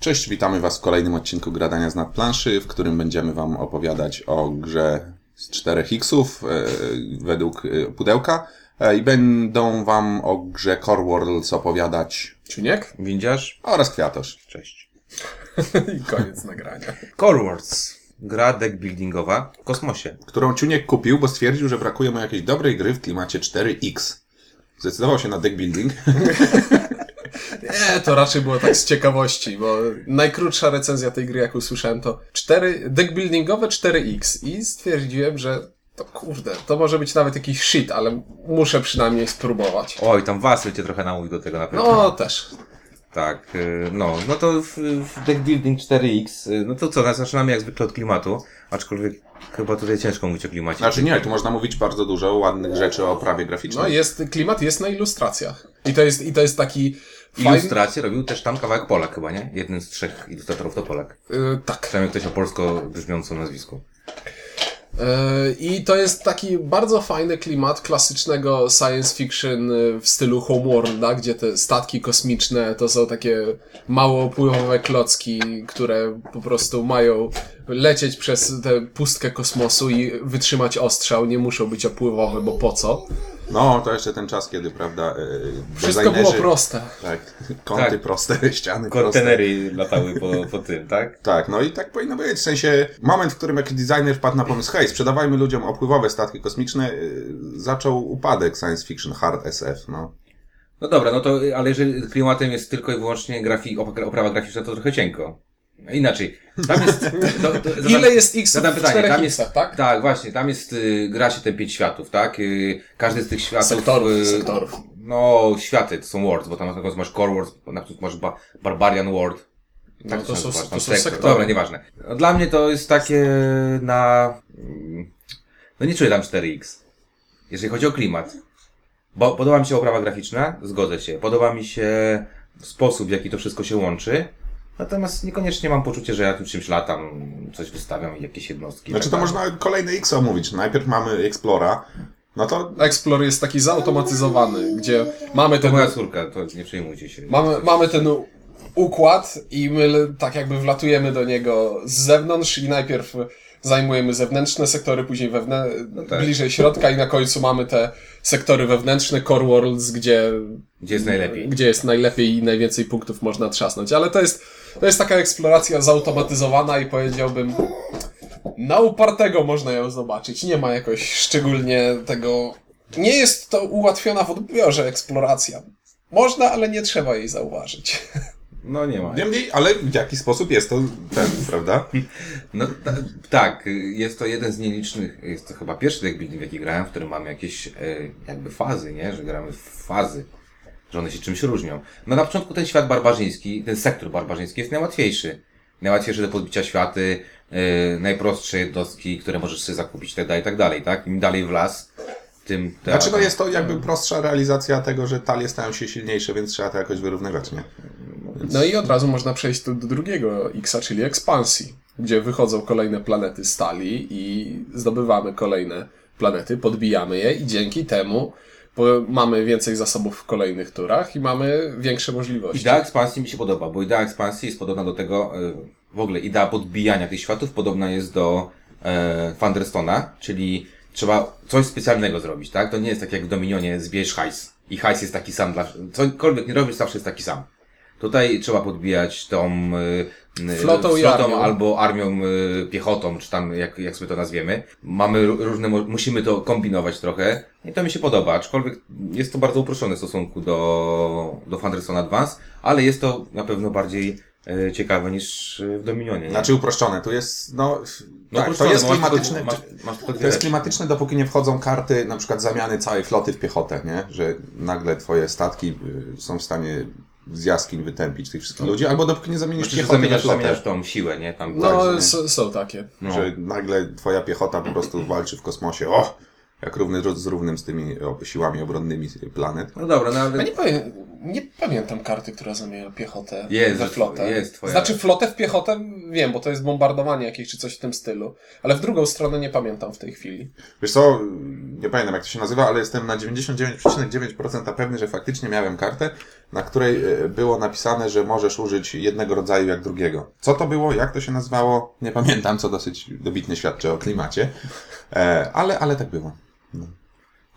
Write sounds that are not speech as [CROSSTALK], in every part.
Cześć, witamy Was w kolejnym odcinku Gradania z nadplanszy, w którym będziemy Wam opowiadać o grze z 4X-ów e, według e, pudełka e, i będą Wam o grze Core Worlds opowiadać Czuniek? Windziarz? oraz Kwiatosz. Cześć. [LAUGHS] I koniec nagrania. Core Wars. Gra deck buildingowa w kosmosie. którą Ciuniek kupił, bo stwierdził, że brakuje mu jakiejś dobrej gry w klimacie 4X. Zdecydował się na deck building. [LAUGHS] Nie, to raczej było tak z ciekawości, bo najkrótsza recenzja tej gry, jak usłyszałem, to 4, deck buildingowe 4X i stwierdziłem, że to kurde, to może być nawet jakiś shit, ale muszę przynajmniej spróbować. Oj, tam Wasyl cię trochę namówił do tego na pewno. No, też. Tak, y, no, no to w, w deck building 4X, y, no to co, zaczynamy jak zwykle od klimatu, aczkolwiek chyba tutaj ciężko mówić o klimacie. Znaczy nie, tu można mówić bardzo dużo ładnych rzeczy o oprawie graficznej. No jest, klimat jest na ilustracjach. I to jest, i to jest taki fajny... Ilustrację robił też tam kawałek Polak chyba, nie? Jeden z trzech ilustratorów to Polak. Y, tak. Przynajmniej ktoś o polsko brzmiącym nazwisku. E, I to jest taki bardzo fajny klimat klasycznego science fiction e, w stylu Homeworlda, gdzie te statki kosmiczne to są takie małopływowe klocki, które po prostu mają lecieć przez tę pustkę kosmosu i wytrzymać ostrzał. Nie muszą być opływowe, bo po co? No, to jeszcze ten czas, kiedy, prawda, e, Wszystko designerzy- było proste. Tak, kąty Tak. proste, [LAUGHS] ściany proste. Kontenery latały po, po tym, tak? Tak, no i tak powinno być. W sensie, moment, w którym jakiś designer wpadł na pomysł, hej, sprzedawajmy ludziom opływowe statki kosmiczne, yy, zaczął upadek science fiction, hard SF, no. No dobra, no to, ale jeżeli klimatem jest tylko i wyłącznie grafik, opra- oprawa graficzna, to trochę cienko. Inaczej. Tam jest... [LAUGHS] To, to, zadam- Ile jest X zadam w pytanie, 4 tam jest, tak? Tak, właśnie, tam jest, y, gra się te pięć światów, tak? Y, każdy z tych światów... Sektorów, y, sektorów. No, światy to są worlds, bo tam na przykład masz core world, na przykład masz ba Barbarian world. No, Tak to się są- to są sektor. sektory. Dobra, nieważne. No, Dla mnie to jest takie na... mm, No nie czuję tam 4X. Jeżeli chodzi o klimat. Bo podoba mi się oprawa graficzna, zgodzę się. Podoba mi się sposób, w jaki to wszystko się łączy. Natomiast niekoniecznie mam poczucie, że ja tu czymś latam, coś wystawiam i jakieś jednostki. Znaczy tak to dalej. można kolejny X omówić. Najpierw mamy Explora, no to Explorer jest taki zautomatyzowany, gdzie mamy To ten moja córka, to nie przejmujcie się. Mamy, mamy ten układ i my tak jakby wlatujemy do niego z zewnątrz i najpierw zajmujemy zewnętrzne sektory, później wewnę... tak. bliżej środka i na końcu mamy te sektory wewnętrzne, core worlds, gdzie, Gdzie jest najlepiej? gdzie jest najlepiej i najwięcej punktów można trzasnąć. Ale to jest, to jest taka eksploracja zautomatyzowana i powiedziałbym na upartego można ją zobaczyć. Nie ma jakoś szczególnie tego... Nie jest to ułatwiona w odbiorze eksploracja. Można, ale nie trzeba jej zauważyć. No nie ma. niemniej, ale w jaki sposób jest to ten, prawda? No ta, tak, jest to jeden z nielicznych, jest to chyba pierwszy deck building, w jaki grałem, w którym mamy jakieś e, jakby fazy, nie? Że gramy w fazy, że one się czymś różnią. No na początku ten świat barbarzyński, ten sektor barbarzyński jest najłatwiejszy. Najłatwiejszy do podbicia światy, e, najprostsze jednostki, które możesz sobie zakupić, tak dalej, tak dalej, tak? Im dalej w las, tym... te- Znaczy no jest to jakby prostsza realizacja tego, że talie stają się silniejsze, więc trzeba to jakoś wyrównywać, nie? No i od razu można przejść do drugiego Xa, czyli ekspansji, gdzie wychodzą kolejne planety stali i zdobywamy kolejne planety, podbijamy je i dzięki temu po, mamy więcej zasobów w kolejnych turach i mamy większe możliwości. Idea ekspansji mi się podoba, bo idea ekspansji jest podobna do tego, e, w ogóle idea podbijania tych światów podobna jest do e, czyli trzeba coś specjalnego zrobić, tak? To nie jest tak jak w Dominionie, zbierz hajs i hajs jest taki sam dla... Cokolwiek nie robisz, zawsze jest taki sam. Tutaj trzeba podbijać tą e, e, Flotą i armią. albo armią e, piechotą, czy tam jak, jak sobie to nazwiemy. Mamy ró- różne, musimy to kombinować trochę i to mi się podoba, aczkolwiek jest to bardzo uproszczone w stosunku do, do Thunderstone Advance, ale jest to na pewno bardziej e, ciekawe niż w Dominionie. Nie? Znaczy uproszczone, tu jest, no, no tak, to jest klimatyczne, masz, masz to jest klimatyczne, dopóki nie wchodzą karty na przykład zamiany całej floty w piechotę, nie? Że nagle twoje statki y, są w stanie z jaskiń wytępić tych wszystkich ludzi, albo dopóki nie zamienisz Znaczy, że piechoty na zamieniasz, zamieniasz tą siłę, nie? Tam, No, Tak, że- s- są takie. no. Że nagle twoja piechota po prostu walczy w kosmosie. O! Jak równy z równym z tymi o, siłami obronnymi planet. No dobra, no Ja ale... nie, pamię- nie pamiętam karty, która zamienia piechotę Jest, we flotę. jest twoja- Znaczy flotę w piechotę wiem, bo to jest bombardowanie jakieś czy coś w tym stylu. Ale w drugą stronę nie pamiętam w tej chwili. Wiesz co, nie pamiętam jak to się nazywa, ale jestem na 99,9% pewny, że faktycznie miałem kartę, na której e, było napisane, że możesz użyć jednego rodzaju jak drugiego. Co to było, jak to się nazywało, nie pamiętam, co dosyć dobitnie świadczy o klimacie, e, ale, ale tak było.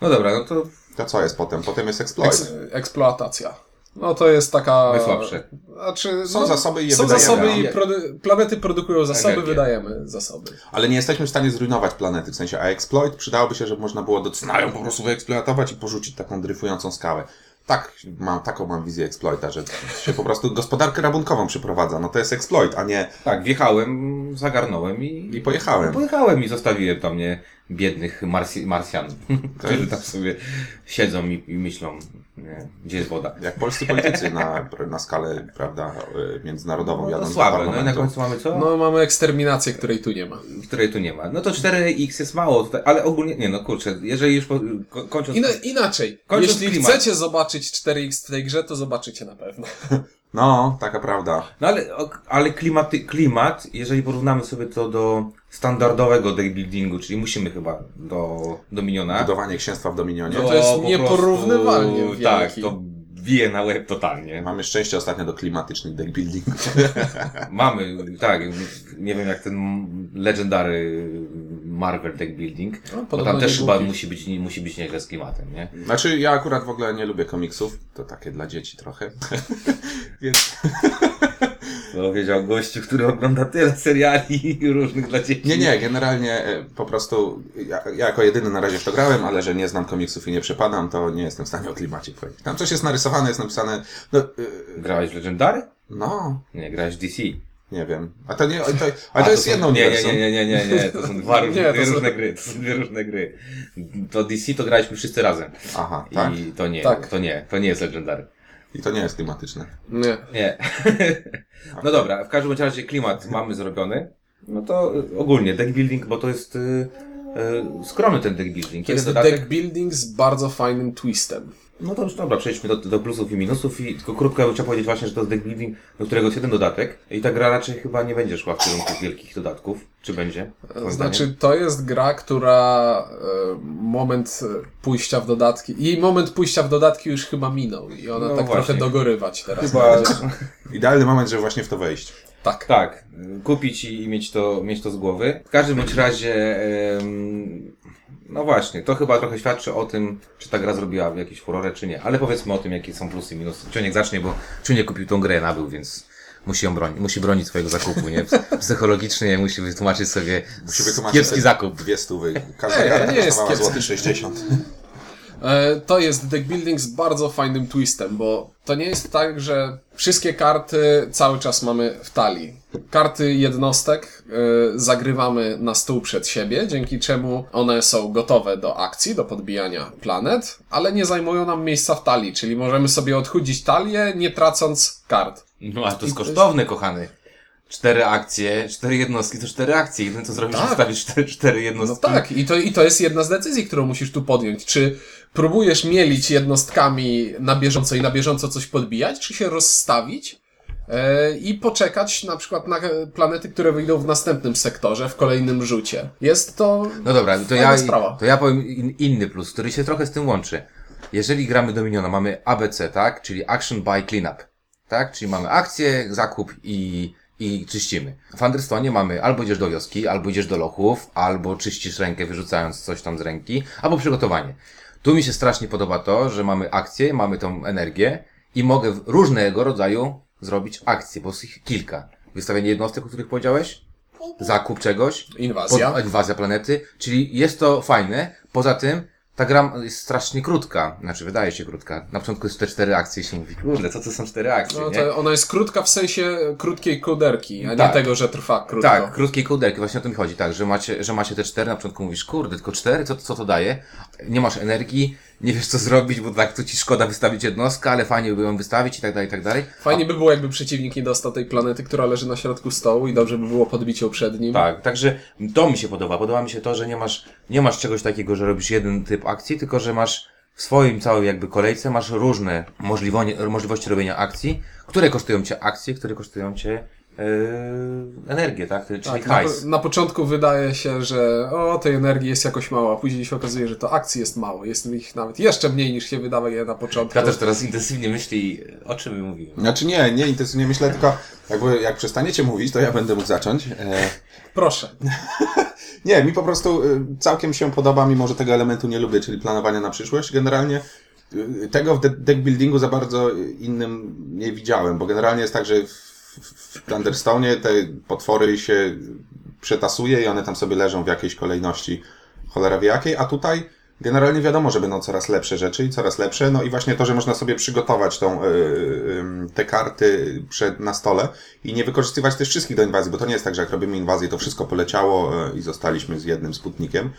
No dobra, no to To co jest potem? Potem jest exploit. Eks- eksploatacja. No to jest taka... Najsłabsze. Znaczy, Są no, zasoby i je Są wydajemy. zasoby i no. produ- planety produkują zasoby, Energię. wydajemy zasoby. Ale nie jesteśmy w stanie zrujnować planety, w sensie, a exploit przydałoby się, żeby można było do cnaju po prostu wyeksploatować i porzucić taką dryfującą skałę. Tak, mam, taką mam wizję exploita, że się po prostu gospodarkę rabunkową przyprowadza. No to jest exploit, a nie tak, wjechałem, zagarnąłem i... i pojechałem. Pojechałem i zostawiłem tam, nie, biednych Marsjan, [LAUGHS] którzy tam sobie siedzą i, i myślą, nie, gdzie jest woda. Jak polscy politycy na, na skalę, prawda, y, międzynarodową No do słabe, no i na końcu mamy co? No mamy eksterminację, której tu nie ma. Której tu nie ma. No to 4x jest mało tutaj, ale ogólnie, nie no kurczę, jeżeli już po, ko, kończąc... Ina- inaczej, Kończąc jeśli klimat. chcecie zobaczyć 4X w tej grze, to zobaczycie na pewno. [LAUGHS] No, taka prawda. No ale, ale klimaty, klimat, jeżeli porównamy sobie to do standardowego deckbuildingu, czyli musimy chyba do, do miniona. Budowanie księstwa w Dominionie. No to jest po prostu- nieporównywalnie wielki. Tak, to bije na łeb totalnie. Mamy szczęście ostatnio do klimatycznych deckbuildingów. [LAUGHS] Mamy, tak, nie wiem jak ten legendary Marvel deck building, bo podobno tam też chyba musi być, musi być nieźle z klimatem, nie? Znaczy, ja akurat w ogóle nie lubię komiksów. To takie dla dzieci trochę. [LAUGHS] Więc [LAUGHS] To wiedział gościu, który ogląda tyle seriali [LAUGHS] różnych dla dzieci. Nie, nie, generalnie e, po prostu ja, ja jako jedyny na razie w to grałem, ale że nie znam komiksów i nie przepadam, to nie jestem w stanie o klimacie powiedzieć. Tam coś jest narysowane, jest napisane, no, y, Grałeś w Legendary? no Nie, grałeś w DC. Nie wiem. A to nie, to, ale to, jest są- jedno nie, nie, nie, nie, nie, nie, nie, to są dwa [LAUGHS] różne, Nie, to dwie są- różne gry, to są dwie różne gry. To DC to graliśmy wszyscy razem. Aha, tak. I to nie, Tak. to nie, to nie jest Legendary. I to nie jest klimatyczne. Nie. Nie. [LAUGHS] no dobra, w każdym razie klimat mamy zrobiony. No to y, ogólnie deck building, bo to jest y, y, skromny ten deck building. To jest dodatek. deck building z bardzo fajnym twistem. No to już dobra, przejdźmy do, do plusów i minusów i tylko krótko bym chciał powiedzieć właśnie, że to jest deck building, do którego jest jeden dodatek i ta gra raczej chyba nie będzie szła w kierunku wielkich dodatków. Czy będzie? Znaczy, zdaniem? to jest gra, która e, moment e, pójścia w dodatki, jej moment pójścia w dodatki już chyba minął i ona No tak właśnie. trochę dogorywać teraz. Chyba, Idealny moment, żeby właśnie w to wejść. Tak. tak, kupić i mieć to, mieć to z głowy. W każdym bądź razie, em, no właśnie, to chyba trochę świadczy o tym, czy ta gra zrobiła jakieś furorę, czy nie. Ale powiedzmy o tym, jakie są plusy i minusy. Ciuniek zacznie, bo Ciuniek kupił tą grę, nabył, więc musi ją bronić, musi bronić swojego zakupu, nie? [LAUGHS] Psychologicznie musi wytłumaczyć sobie Musi wytłumaczyć kiepski zakup. Dwie stówy. Każda Nie, nie jest kosztowała kiepski. złoty 60. E, To jest deck building z bardzo fajnym twistem, bo to nie jest tak, że wszystkie karty cały czas mamy w talii. Karty jednostek e, zagrywamy na stół przed siebie, dzięki czemu one są gotowe do akcji, do podbijania planet, ale nie zajmują nam miejsca w talii, czyli możemy sobie odchudzić talię, nie tracąc kart. No, a to jest kosztowne, kochany. Cztery akcje, cztery jednostki to cztery akcje. Jedyne co zrobisz, Tak. to wstawisz cztery, cztery No jednostki. tak, i to, i to jest jedna z decyzji, którą musisz tu podjąć. Czy próbujesz mielić jednostkami na bieżąco i na bieżąco coś podbijać, czy się rozstawić e, i poczekać na przykład na planety, które wyjdą w następnym sektorze, w kolejnym rzucie. Jest to... No dobra, to ja, sprawa. to ja powiem in, inny plus, który się trochę z tym łączy. Jeżeli gramy Dominiona, mamy ABC, tak? Czyli Action by Cleanup. Tak? Czyli mamy akcję, zakup i, i czyścimy. W Understone mamy albo idziesz do wioski, albo idziesz do lochów, albo czyścisz rękę wyrzucając coś tam z ręki, albo przygotowanie. Tu mi się strasznie podoba to, że mamy akcję, mamy tą energię i mogę różnego rodzaju zrobić akcje, bo jest ich kilka. Wystawienie jednostek, o których powiedziałeś, zakup czegoś, Inwazja. pod, inwazja planety, czyli jest to fajne. Poza tym, ta gra jest strasznie krótka. Znaczy, wydaje się krótka. Na początku jest te cztery akcje i się mówi, kurde, co to są cztery akcje, No nie? to ona jest krótka w sensie krótkiej koderki, a nie Tak. tego, że trwa krótko. Tak, krótkie kołderki, właśnie o tym chodzi, tak, że macie, że macie te cztery, na początku mówisz, kurde, tylko cztery, co, co to daje? Nie masz energii, nie wiesz co zrobić, bo tak to ci szkoda wystawić jednostkę, ale fajnie by ją wystawić i tak dalej, i tak dalej. Fajnie by było, jakby przeciwnik nie dostał tej planety, która leży na środku stołu i dobrze by było podbić ją przed nim. Tak, także to mi się podoba. Podoba mi się to, że nie masz, nie masz czegoś takiego, że robisz jeden typ akcji, tylko że masz w swoim całej jakby kolejce masz różne możliwości, robienia akcji, które kosztują cię akcje, które kosztują cię energię, tak? Czyli Tak, na, hajs. na początku wydaje się, że o, tej energii jest jakoś mało, a później się okazuje, że to akcji jest mało. Jest ich nawet jeszcze mniej niż się wydaje na początku. Ja też teraz intensywnie myśli, o czym mówiłem. Znaczy nie, nie intensywnie myślę, tylko jakby jak przestaniecie mówić, to ja będę mógł zacząć. E, Proszę. [LAUGHS] Nie, mi po prostu y, całkiem się podoba, mimo że tego elementu nie lubię, czyli planowania na przyszłość. Generalnie y, tego w de- deck buildingu za bardzo innym nie widziałem, bo generalnie jest tak, że w, w Thunderstone te potwory się przetasuje i one tam sobie leżą w jakiejś kolejności. Cholera wie jakiej, a tutaj generalnie wiadomo, że będą coraz lepsze rzeczy i coraz lepsze, no i właśnie to, że można sobie przygotować tą, y, y, te karty przed, na stole i nie wykorzystywać też wszystkich do inwazji, bo to nie jest tak, że jak robimy inwazję, to wszystko poleciało y, i zostaliśmy z jednym sputnikiem,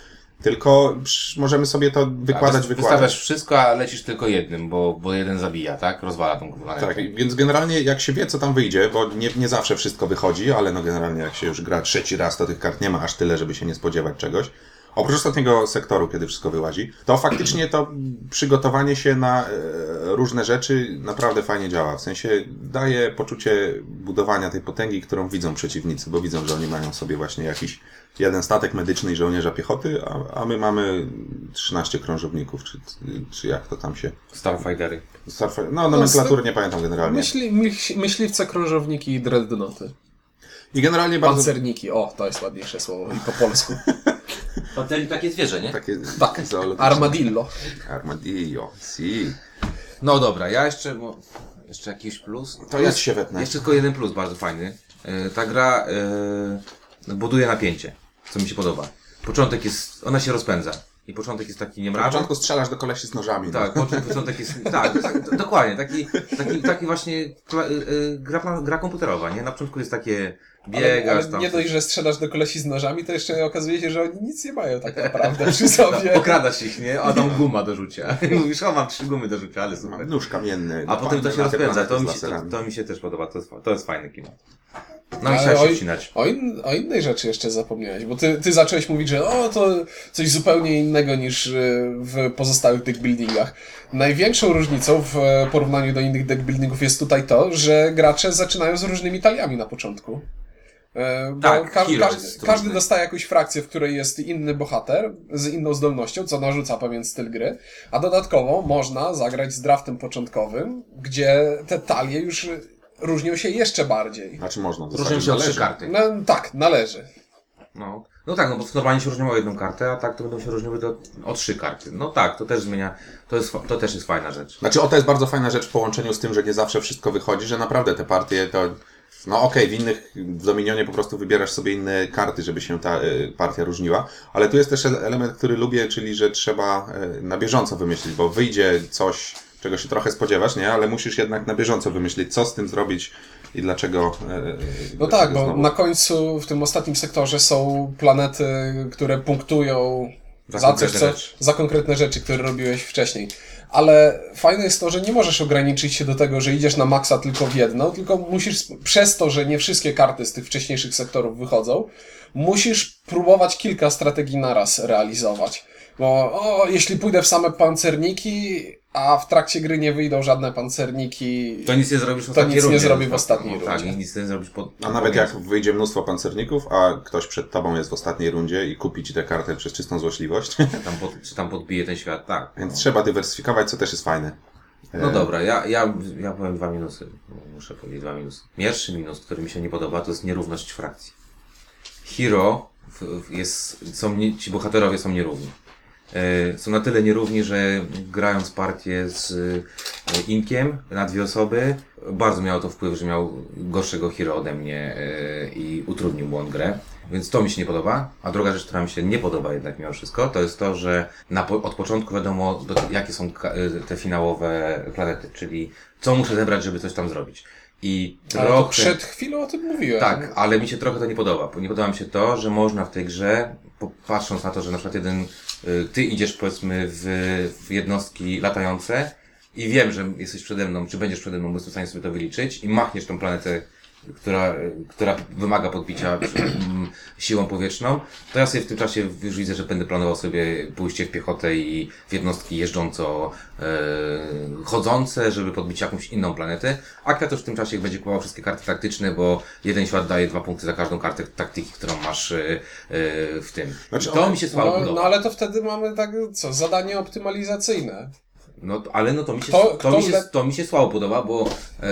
tylko możemy sobie to wykładać, Wys- wykładać. Wystawiasz wszystko, a lecisz tylko jednym, bo, bo jeden zabija, tak? Rozwala tą planetę. Tak, więc generalnie jak się wie, co tam wyjdzie, bo nie, nie zawsze wszystko wychodzi, ale no generalnie jak się już gra trzeci raz, to tych kart nie ma aż tyle, żeby się nie spodziewać czegoś. Oprócz ostatniego sektoru, kiedy wszystko wyłazi, to faktycznie to przygotowanie się na e, różne rzeczy naprawdę fajnie działa. W sensie daje poczucie budowania tej potęgi, którą widzą przeciwnicy, bo widzą, że oni mają sobie właśnie jakiś jeden statek medyczny i żołnierza piechoty, a, a my mamy 13 krążowników, czy, czy jak to tam się... Starfightery. Starfire- No, nomenklatury nie pamiętam generalnie. Myśli, myśl, myśliwce, krążowniki i dreadnoty. I generalnie bardzo Pancerniki. O, to jest ładniejsze słowo i po polsku. [LAUGHS] Pantery takie zwierzę, nie? takie Tak, armadillo. Armadillo, si. No dobra, ja jeszcze, bo jeszcze jakiś plus. To ja ci się wetnę. Jeszcze tylko jeden plus bardzo fajny. E, Ta gra e, buduje napięcie, co mi się podoba. Początek jest, ona się rozpędza. I początek jest taki Na niemrawy. początku strzelasz do kolesi z nożami. Tak, No. początek, jest. Tak, tak, dokładnie. Taki, taki, taki właśnie y, y, gra, gra komputerowa, nie? Na początku jest takie biegasz ale tam. nie dość, że strzelasz do kolesi z nożami, to jeszcze okazuje się, że oni nic nie mają tak naprawdę [LAUGHS] przy sobie. Okradasz ich, nie? A tam guma do rzucia. I [LAUGHS] mówisz, o mam trzy gumy do rzucia, ale super. Nóż kamienny. A potem to się rozpędza. To mi, się, to, to mi się też podoba. To jest, to jest fajny klimat. No i Ale trzeba się oj- wcinać. O, in, o innej rzeczy jeszcze zapomniałeś, bo ty, ty zacząłeś mówić, że o, to coś zupełnie innego niż y, w pozostałych deckbuildingach. Największą różnicą w e, porównaniu do innych deckbuildingów jest tutaj to, że gracze zaczynają z różnymi taliami na początku. E, Bo Tak, ka- hero każdy, dostaje jakąś frakcję, w której jest inny bohater z inną zdolnością, co narzuca pewien styl gry, a dodatkowo można zagrać z draftem początkowym, gdzie te talie już różnią się jeszcze bardziej. Znaczy można. w Różnią się o trzy karty. No, tak, należy. No. no tak, no bo normalnie się różnią o jedną kartę, a tak to będą się różniły do, o trzy karty. No tak, to też zmienia, to, jest, to też jest fajna rzecz. Znaczy o to jest bardzo fajna rzecz w połączeniu z tym, że nie zawsze wszystko wychodzi, że naprawdę te partie to... No okej, w innych, w Dominionie po prostu wybierasz sobie inne karty, żeby się ta y, partia różniła, ale tu jest też ele- element, który lubię, czyli że trzeba y, na bieżąco wymyślić, bo wyjdzie coś, czego się trochę spodziewasz, nie? Ale musisz jednak na bieżąco wymyślić, co z tym zrobić i dlaczego... y, No tak, bo znowu. na końcu w tym ostatnim sektorze są planety, które punktują Za za, coś, co, za konkretne rzeczy, które robiłeś wcześniej. Ale fajne jest to, że nie możesz ograniczyć się do tego, że idziesz na maksa tylko w jedną, tylko musisz, przez to, że nie wszystkie karty z tych wcześniejszych sektorów wychodzą, musisz próbować kilka strategii naraz realizować. Bo o, jeśli pójdę w same pancerniki, a w trakcie gry nie wyjdą żadne pancerniki, To nic nie zrobisz w To ostatniej nic nie rundzie. zrobi w Tak, ostatniej Tak, rundzie. i nic nie zrobisz po, A nawet jak wyjdzie mnóstwo pancerników, a ktoś przed tobą jest w ostatniej rundzie i kupi ci tę kartę przez czystą złośliwość, [LAUGHS] Tam pod, czy tam podbije ten świat, tak. więc trzeba dywersyfikować, co też jest fajne. No dobra, ja, ja, ja powiem dwa minusy. Muszę powiedzieć dwa minusy. Pierwszy minus, który mi się nie podoba, to jest nierówność frakcji. Hero jest, są ci bohaterowie są nierówni. E, są na tyle nierówni, że grając partię z e, Inkiem na dwie osoby, bardzo miało to wpływ, że miał gorszego hero ode mnie e, i utrudnił mu on grę. Więc to mi się nie podoba. A druga rzecz, która mi się nie podoba jednak mimo wszystko, to jest to, że na, po- od początku wiadomo, do, jakie są te finałowe planety, czyli co muszę zebrać, żeby coś tam zrobić. I ale trochę... przed chwilą o tym mówiłem. Tak, ale mi się trochę to nie podoba. bo Nie podoba mi się to, że można w tej grze, patrząc na to, że na przykład jeden ty idziesz powiedzmy w, w jednostki latające i wiem, że jesteś przede mną, czy będziesz przede mną, bo jestem w stanie sobie to wyliczyć i machniesz tą planetę, która, która wymaga podbicia mm, siłą powietrzną, to ja sobie w tym czasie już widzę, że będę planował sobie pójście w piechotę i w jednostki jeżdżąco e, chodzące, żeby podbić jakąś inną planetę, a Kratos w tym czasie będzie kupował wszystkie karty taktyczne, bo jeden świat daje dwa punkty za każdą kartę taktyki, którą masz e, e, w tym. Znaczy, to one- mi się słabo No, podoba. no ale to wtedy mamy tak, co, zadanie optymalizacyjne. No, ale no to mi się, Kto- to, kto mi się, le- to mi się słabo podoba, bo e,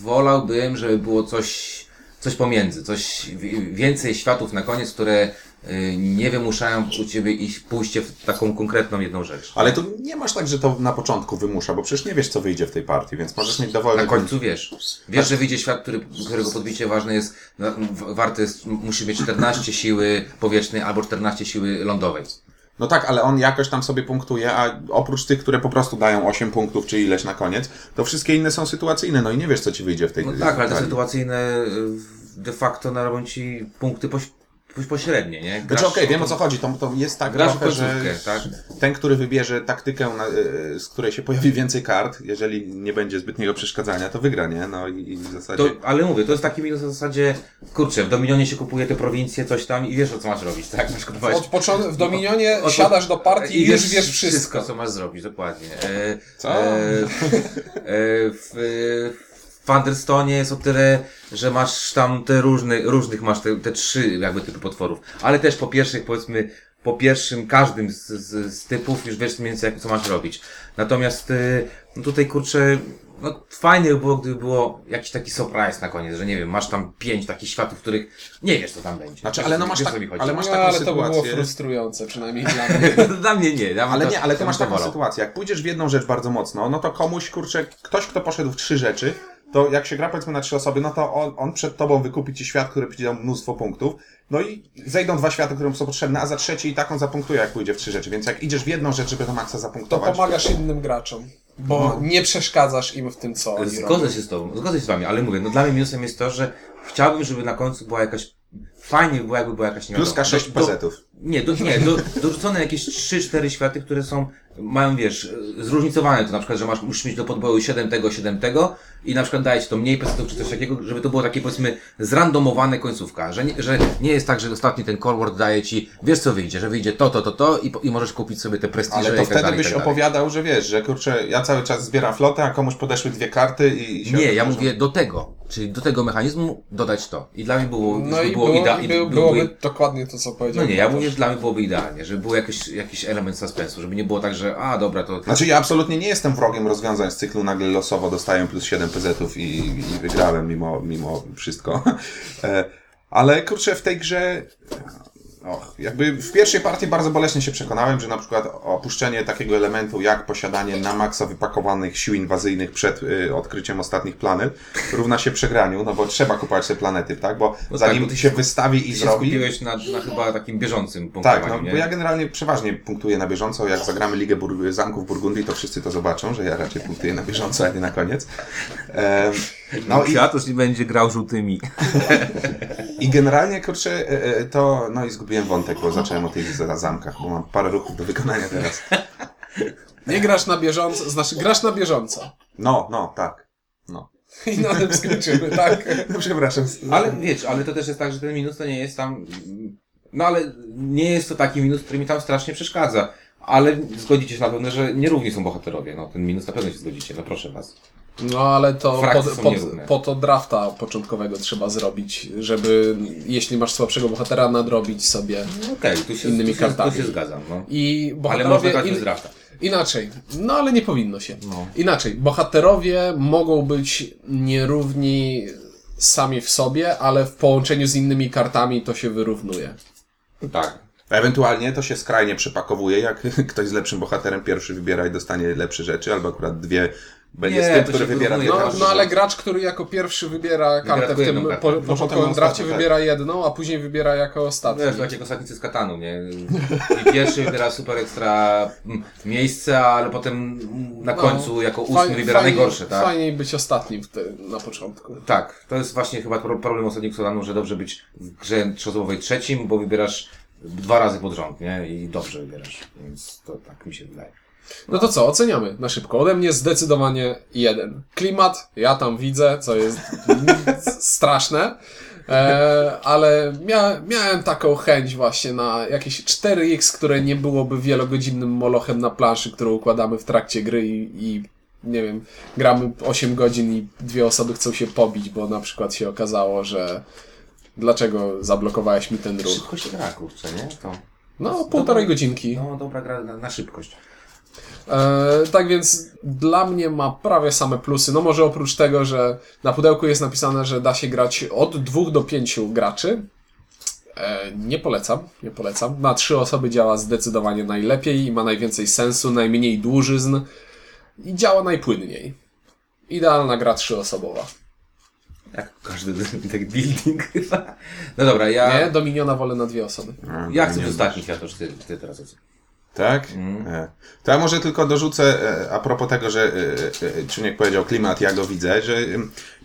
wolałbym, żeby było coś, coś pomiędzy, coś wi- więcej światów na koniec, które e, nie wymuszają u ciebie iść, pójście w taką konkretną jedną rzecz. Ale tu nie masz tak, że to na początku wymusza, bo przecież nie wiesz, co wyjdzie w tej partii, więc możesz mieć dowolny... Na końcu wiesz. Wiesz, że wyjdzie świat, który, którego podbicie ważne jest, no, warte jest, musi mieć 14 siły powietrznej albo 14 siły lądowej. No tak, ale on jakoś tam sobie punktuje, a oprócz tych, które po prostu dają 8 punktów czy ileś na koniec, to wszystkie inne są sytuacyjne, no i nie wiesz, co ci wyjdzie w tej No tak, ale te sytuacyjne y, de facto narobią ci punkty pośrednie, nie? Znaczy Grasz- okej, wiem o co chodzi, to, to jest tak Grasz trochę, że tak? ten, który wybierze taktykę, na, y, z której się pojawi więcej kart, jeżeli nie będzie zbytniego przeszkadzania, to wygra, nie? No i, i w zasadzie... To, ale mówię, to jest taki minus w zasadzie, kurczę, w Dominionie się kupuje te prowincje, coś tam i wiesz o co masz robić, tak? Masz kupować... Od początku, w Dominionie Od- siadasz do partii i już wiesz wszystko. co masz zrobić, dokładnie. E, Co? E, e, w, w Thunderstone jest o tyle, że masz tam te różne, różnych masz te, te trzy jakby typy potworów, ale też po pierwszych powiedzmy, po pierwszym każdym z, z, z typów już wiesz mniej więcej jak, co masz robić. Natomiast e, no tutaj kurczę, no fajnie by było, gdyby było jakiś taki surprise na koniec, że nie wiem, masz tam pięć takich światów, których nie wiesz co tam będzie. Znaczy, ale no masz tak- ale masz No, taką ale to by było sytuację- frustrujące, przynajmniej dla mnie. [LAUGHS] Dla mnie nie. Bym Ale to- nie, ale to masz to taką wolał. sytuację, jak pójdziesz w jedną rzecz bardzo mocno, no to komuś, kurczę, ktoś, kto poszedł w trzy rzeczy, to jak się gra powiedzmy na trzy osoby, no to on, on przed tobą wykupi ci świat, który dał mnóstwo punktów, no i zejdą dwa światy, które mu są potrzebne, a za trzeci i tak on zapunktuje, jak pójdzie w trzy rzeczy, więc jak idziesz w jedną rzecz, żeby do maksa To zapunktować, pomagasz innym graczom, bo nie przeszkadzasz im w tym, co oni robią. Zgodzę się z tobą, zgodzę się z wami, ale mówię, no dla mnie minusem jest to, że chciałbym, żeby na końcu była jakaś, fajnie by było, jakby była jakaś, nie pluska wiadomo, sześć do- do- pezetów. Nie, do, nie, do, dorzucone jakieś 3-4 światy, które są, mają wiesz, zróżnicowane. To na przykład, że masz, musisz mieć do podboju 7 tego, 7 tego i na przykład daje ci to mniej pesetów czy coś takiego, żeby to było takie powiedzmy zrandomowane końcówka, że nie, że nie jest tak, że ostatni ten core word daje ci, wiesz co wyjdzie, że wyjdzie to, to, to, to i, i możesz kupić sobie te prestiże Ale i to tak wtedy dalej, byś tak opowiadał, że wiesz, że kurczę, ja cały czas zbieram flotę, a komuś podeszły dwie karty i... i Nie, ja mówię do tego, czyli do tego mechanizmu dodać to. I dla mnie było, No i było, było, idea- i i by, byłoby- dokładnie to, co powiedział. No nie, ja mówię, że dla mnie byłoby idealnie, żeby był jakiś, jakiś element suspensu, żeby nie było tak, że a dobra, to... Znaczy ja absolutnie nie jestem wrogiem rozwiązań z cyklu nagle losowo dostaję plus 7 PZ-ów i, i wygrałem mimo, mimo wszystko. [LAUGHS] E, Ale kurczę, w tej grze och, jakby w pierwszej partii bardzo boleśnie się przekonałem, że na przykład opuszczenie takiego elementu jak posiadanie na maksa wypakowanych sił inwazyjnych przed y, odkryciem ostatnich planet równa się przegraniu, no bo trzeba kupować te planety, tak? Bo No tak, zanim bo ty się wystawi i Ty się zrobi... skupiłeś na, na chyba takim bieżącym punktowaniu, Tak, no, nie? bo ja generalnie przeważnie punktuję na bieżąco. Jak zagramy Ligę Bur- Zamków Burgundii, to wszyscy to zobaczą, że ja raczej punktuję na bieżąco, a nie na koniec. Em, no i, Kratos nie będzie grał żółtymi. i generalnie, kurczę, e, e, to... No i zgubiłem wątek, bo zacząłem o tych za- zamkach, bo mam parę ruchów do wykonania teraz. Nie grasz na bieżąco, znaczy grasz na bieżąco. No, no, tak. No. [LAUGHS] I na tym skończymy, tak? No, przepraszam. Ale wiesz, ale to też jest tak, że ten minus to nie jest tam... No ale nie jest to taki minus, który mi tam strasznie przeszkadza. Ale zgodzicie się na pewno, że nierówni są bohaterowie. No ten minus na pewno się zgodzicie, no proszę was. No ale to pod, pod, po to drafta początkowego trzeba zrobić, żeby jeśli masz słabszego bohatera, nadrobić sobie. No Okej, tu się, Innymi tu się, kartami. Tu się zgadzam, no. I Ale można grać in- bez drafta. Inaczej. No ale nie powinno się. No. Inaczej. Bohaterowie mogą być nierówni sami w sobie, ale w połączeniu z innymi kartami to się wyrównuje. Tak. Ewentualnie to się skrajnie przepakowuje, jak [LAUGHS] ktoś z lepszym bohaterem pierwszy wybiera i dostanie lepsze rzeczy, albo akurat dwie będzie Nie, z tym, to który wybiera No, no ale gracz, który jako pierwszy wybiera kartę w tym po, No, początkowym potem drafcie, tak. wybiera jedną, a później wybiera jako ostatni. Wiesz, tak jak ostatnicy z Katanu, nie? I pierwszy wybiera super ekstra mm, miejsce, ale potem na No, końcu jako ósmy wybiera fajniej- najgorsze, tak? Fajniej być ostatnim na początku. Tak, to jest właśnie chyba pro- problem ostatniego Solanu, że dobrze być w grze trzyosobowej trzecim, bo wybierasz dwa razy pod rząd, nie? I dobrze wybierasz, więc to tak mi się wydaje. No to co, oceniamy na szybko. Ode mnie zdecydowanie jeden. Klimat, ja tam widzę, co jest [LAUGHS] straszne, e, ale mia, miałem taką chęć właśnie na jakieś 4X, które nie byłoby wielogodzinnym molochem na planszy, którą układamy w trakcie gry i, i nie wiem, gramy 8 godzin i dwie osoby chcą się pobić, bo na przykład się okazało, że dlaczego zablokowałeś mi ten ruch. Szybko się gra, kurczę, nie? To, No, półtorej godzinki. no, dobra gra na, na szybkość. E, tak więc dla mnie ma prawie same plusy. No może oprócz tego, że na pudełku jest napisane, że da się grać od dwóch do pięciu graczy. E, nie polecam, nie polecam. Na trzy osoby działa zdecydowanie najlepiej i ma najwięcej sensu, najmniej dłużyzn i działa najpłynniej. Idealna gra trzyosobowa. Jak każdy deck [LAUGHS] building chyba. No dobra, ja, Nie, Dominiona wolę na dwie osoby. Ja chcę nie być ostatni, Kwiatosz, ty, ty teraz ocen. Tak? Mm. To ja może tylko dorzucę e, a propos tego, że e, Ciuniek powiedział klimat, ja go widzę, że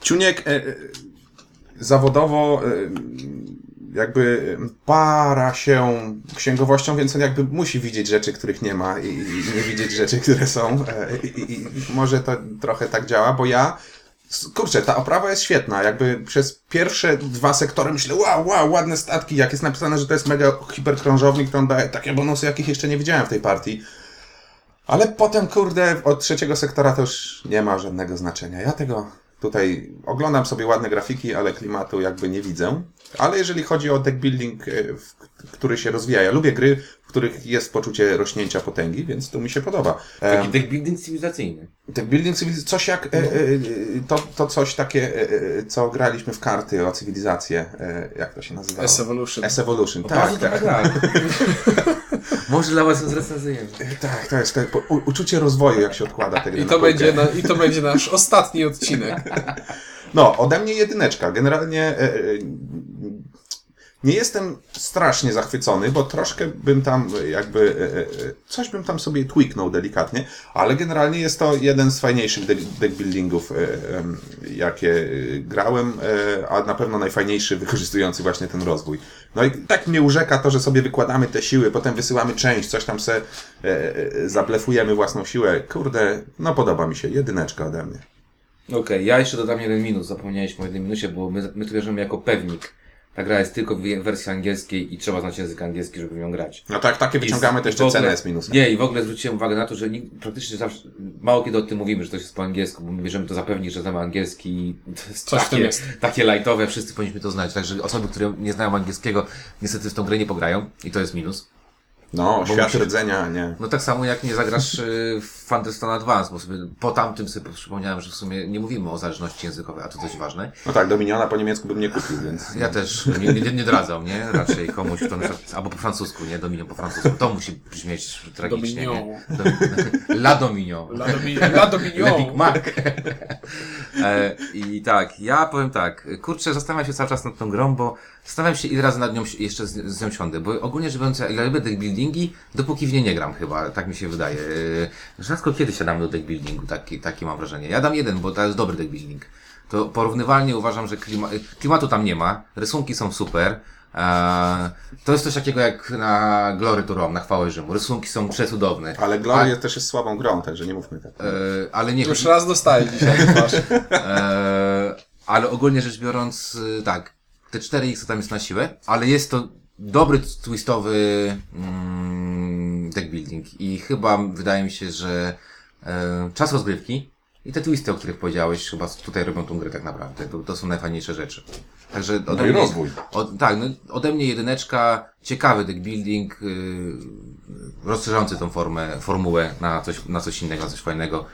Ciuniek zawodowo jakby para się księgowością, więc on jakby musi widzieć rzeczy, których nie ma i, i nie widzieć rzeczy, które są. I, i, I może to trochę tak działa, bo ja Kurczę, ta oprawa jest świetna. Jakby przez pierwsze dwa sektory myślę, wow, wow, ładne statki. Jak jest napisane, że to jest mega hiperkrążownik, to on daje takie bonusy, jakich jeszcze nie widziałem w tej partii. Ale potem, kurde, od trzeciego sektora to już nie ma żadnego znaczenia. Ja tego tutaj oglądam sobie ładne grafiki, ale klimatu jakby nie widzę. Ale jeżeli chodzi o deck building, e, który się rozwija, ja lubię gry, w których jest poczucie rośnięcia potęgi, więc to mi się podoba. Taki deck building cywilizacyjny. Deck building cywiliz- coś jak e, e, e, to, to coś takie, e, co graliśmy w karty o cywilizację. Jak to się nazywa? S-Evolution. S-Evolution. Tak, tak, gra. [LAUGHS] Może dla was zrecenzujemy. tak, to jest u, uczucie rozwoju, jak się odkłada te gry I to, będzie na, I to będzie nasz [LAUGHS] ostatni odcinek. No, ode mnie jedyneczka. Generalnie nie jestem strasznie zachwycony, bo troszkę bym tam e, jakby e, e, coś bym tam sobie tweaknął delikatnie, ale generalnie jest to jeden z fajniejszych deck buildingów, jakie grałem, a na pewno najfajniejszy wykorzystujący właśnie ten rozwój. No i tak mnie urzeka to, że sobie wykładamy te siły, potem wysyłamy część, coś tam se zablefujemy własną siłę. Kurde, no podoba mi się. Jedyneczka ode mnie. Okej, ja jeszcze dodam jeden minus. Zapomnieliśmy o jednym minusie, bo my, my to bierzemy jako pewnik. Ta gra jest tylko w wersji angielskiej i trzeba znać język angielski, żeby w nią grać. No tak, takie wyciągamy, I- to jeszcze ogóle- cenę jest minusem. Nie, i w ogóle zwróciłem uwagę na to, że nikt, praktycznie zawsze, mało kiedy o tym mówimy, że to jest po angielsku, bo my bierzemy to za pewnik, że znamy angielski i to jest Coś takie, jest. takie lightowe, wszyscy powinniśmy to znać. Także osoby, które nie znają angielskiego, niestety w tą grę nie pograją i to jest minus. No, Bo świat musisz- rdzenia, nie. No tak samo jak nie zagrasz y, w Fantasy Advance, bo sobie po tamtym sobie przypomniałem, że w sumie nie mówimy o zależności językowej, a to coś ważne. No tak, Dominiona po niemiecku bym nie kupił, więc... Ja też nie, nie, nie dradzam, nie? Raczej komuś, kto na przykład, albo po francusku, nie? Dominion po francusku. To musi brzmieć tragicznie, nie? Dom, [LAUGHS] La Dominion. La, Domi- La Dominion. Le Big Mac. [LAUGHS] e, I tak, ja powiem tak, kurczę, zastanawiam się cały czas nad tą grą, bo zastanawiam się ile razy nad nią jeszcze z, z nią siądę, bo ogólnie rzecz biorąc, ja lubię deck buildingi, dopóki w nie nie gram chyba, tak mi się wydaje. E, rzadko kiedy siadam do deck buildingu, taki, takie mam wrażenie. Ja dam jeden, bo to jest dobry deck building. To porównywalnie uważam, że klima, klimatu tam nie ma, rysunki są super, e, to jest coś takiego jak na Glory to Rome, na chwałę Rzymu. Rysunki są przecudowne. Ale Glory jest też jest słabą grą, także nie mówmy tak. E, ale nie Już raz dostaję dzisiaj. Eee, [LAUGHS] ale ogólnie rzecz biorąc, tak, te 4X to tam jest na siłę, ale jest to dobry twistowy mm, deck building i chyba wydaje mi się, że e, czas rozgrywki i te twisty, o których powiedziałeś, chyba tutaj robią tą grę tak naprawdę. To, to są najfajniejsze rzeczy. Także ode No i rozwój. Od, tak, no, ode mnie jedyneczka, ciekawy deck building, yy, rozszerzający tą formę, formułę na coś, na coś innego, na coś fajnego.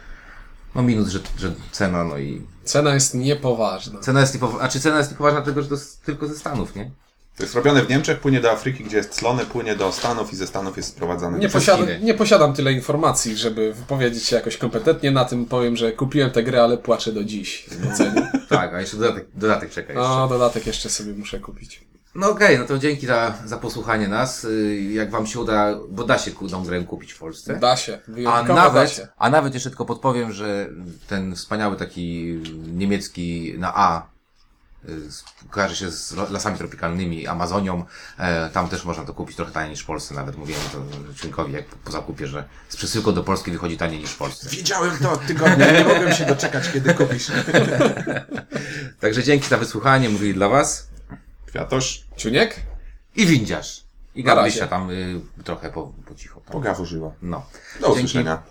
No minus, że, że cena, no i Cena jest niepoważna. Cena jest niepoważna, znaczy cena jest niepoważna dlatego, że to jest tylko ze Stanów, nie? To jest robione w Niemczech, płynie do Afryki, gdzie jest clone, płynie do Stanów i ze Stanów jest sprowadzane. Nie, do posiadam, Chiny. nie posiadam tyle informacji, żeby wypowiedzieć się jakoś kompetentnie na tym. Powiem, że kupiłem tę grę, ale płaczę do dziś. Tak, a jeszcze dodatek, dodatek czeka jeszcze. No, dodatek jeszcze sobie muszę kupić. No okej, no to dzięki za, za posłuchanie nas. Y, Jak wam się uda, bo da się ku- tą grę kupić w Polsce. Da się. A Wyjątkowo da nawet, się. a nawet jeszcze tylko podpowiem, że ten wspaniały taki niemiecki na A y, kojarzy się z lasami tropikalnymi, Amazonią. E, tam też można to kupić trochę taniej niż w Polsce. Nawet mówiłem to Czynkowi, jak po zakupie, że z przesyłką do Polski wychodzi taniej niż w Polsce. Widziałem to od tygodnia, nie mogłem się doczekać, kiedy kupisz. [LAUGHS] Także dzięki za wysłuchanie, mówili dla Was Kwiatosz, Ciuniek? i Windziarz. I Na razie. Gabrysia tam y, trochę po, po cichu. Tam. pogawu żyła. No. Do usłyszenia.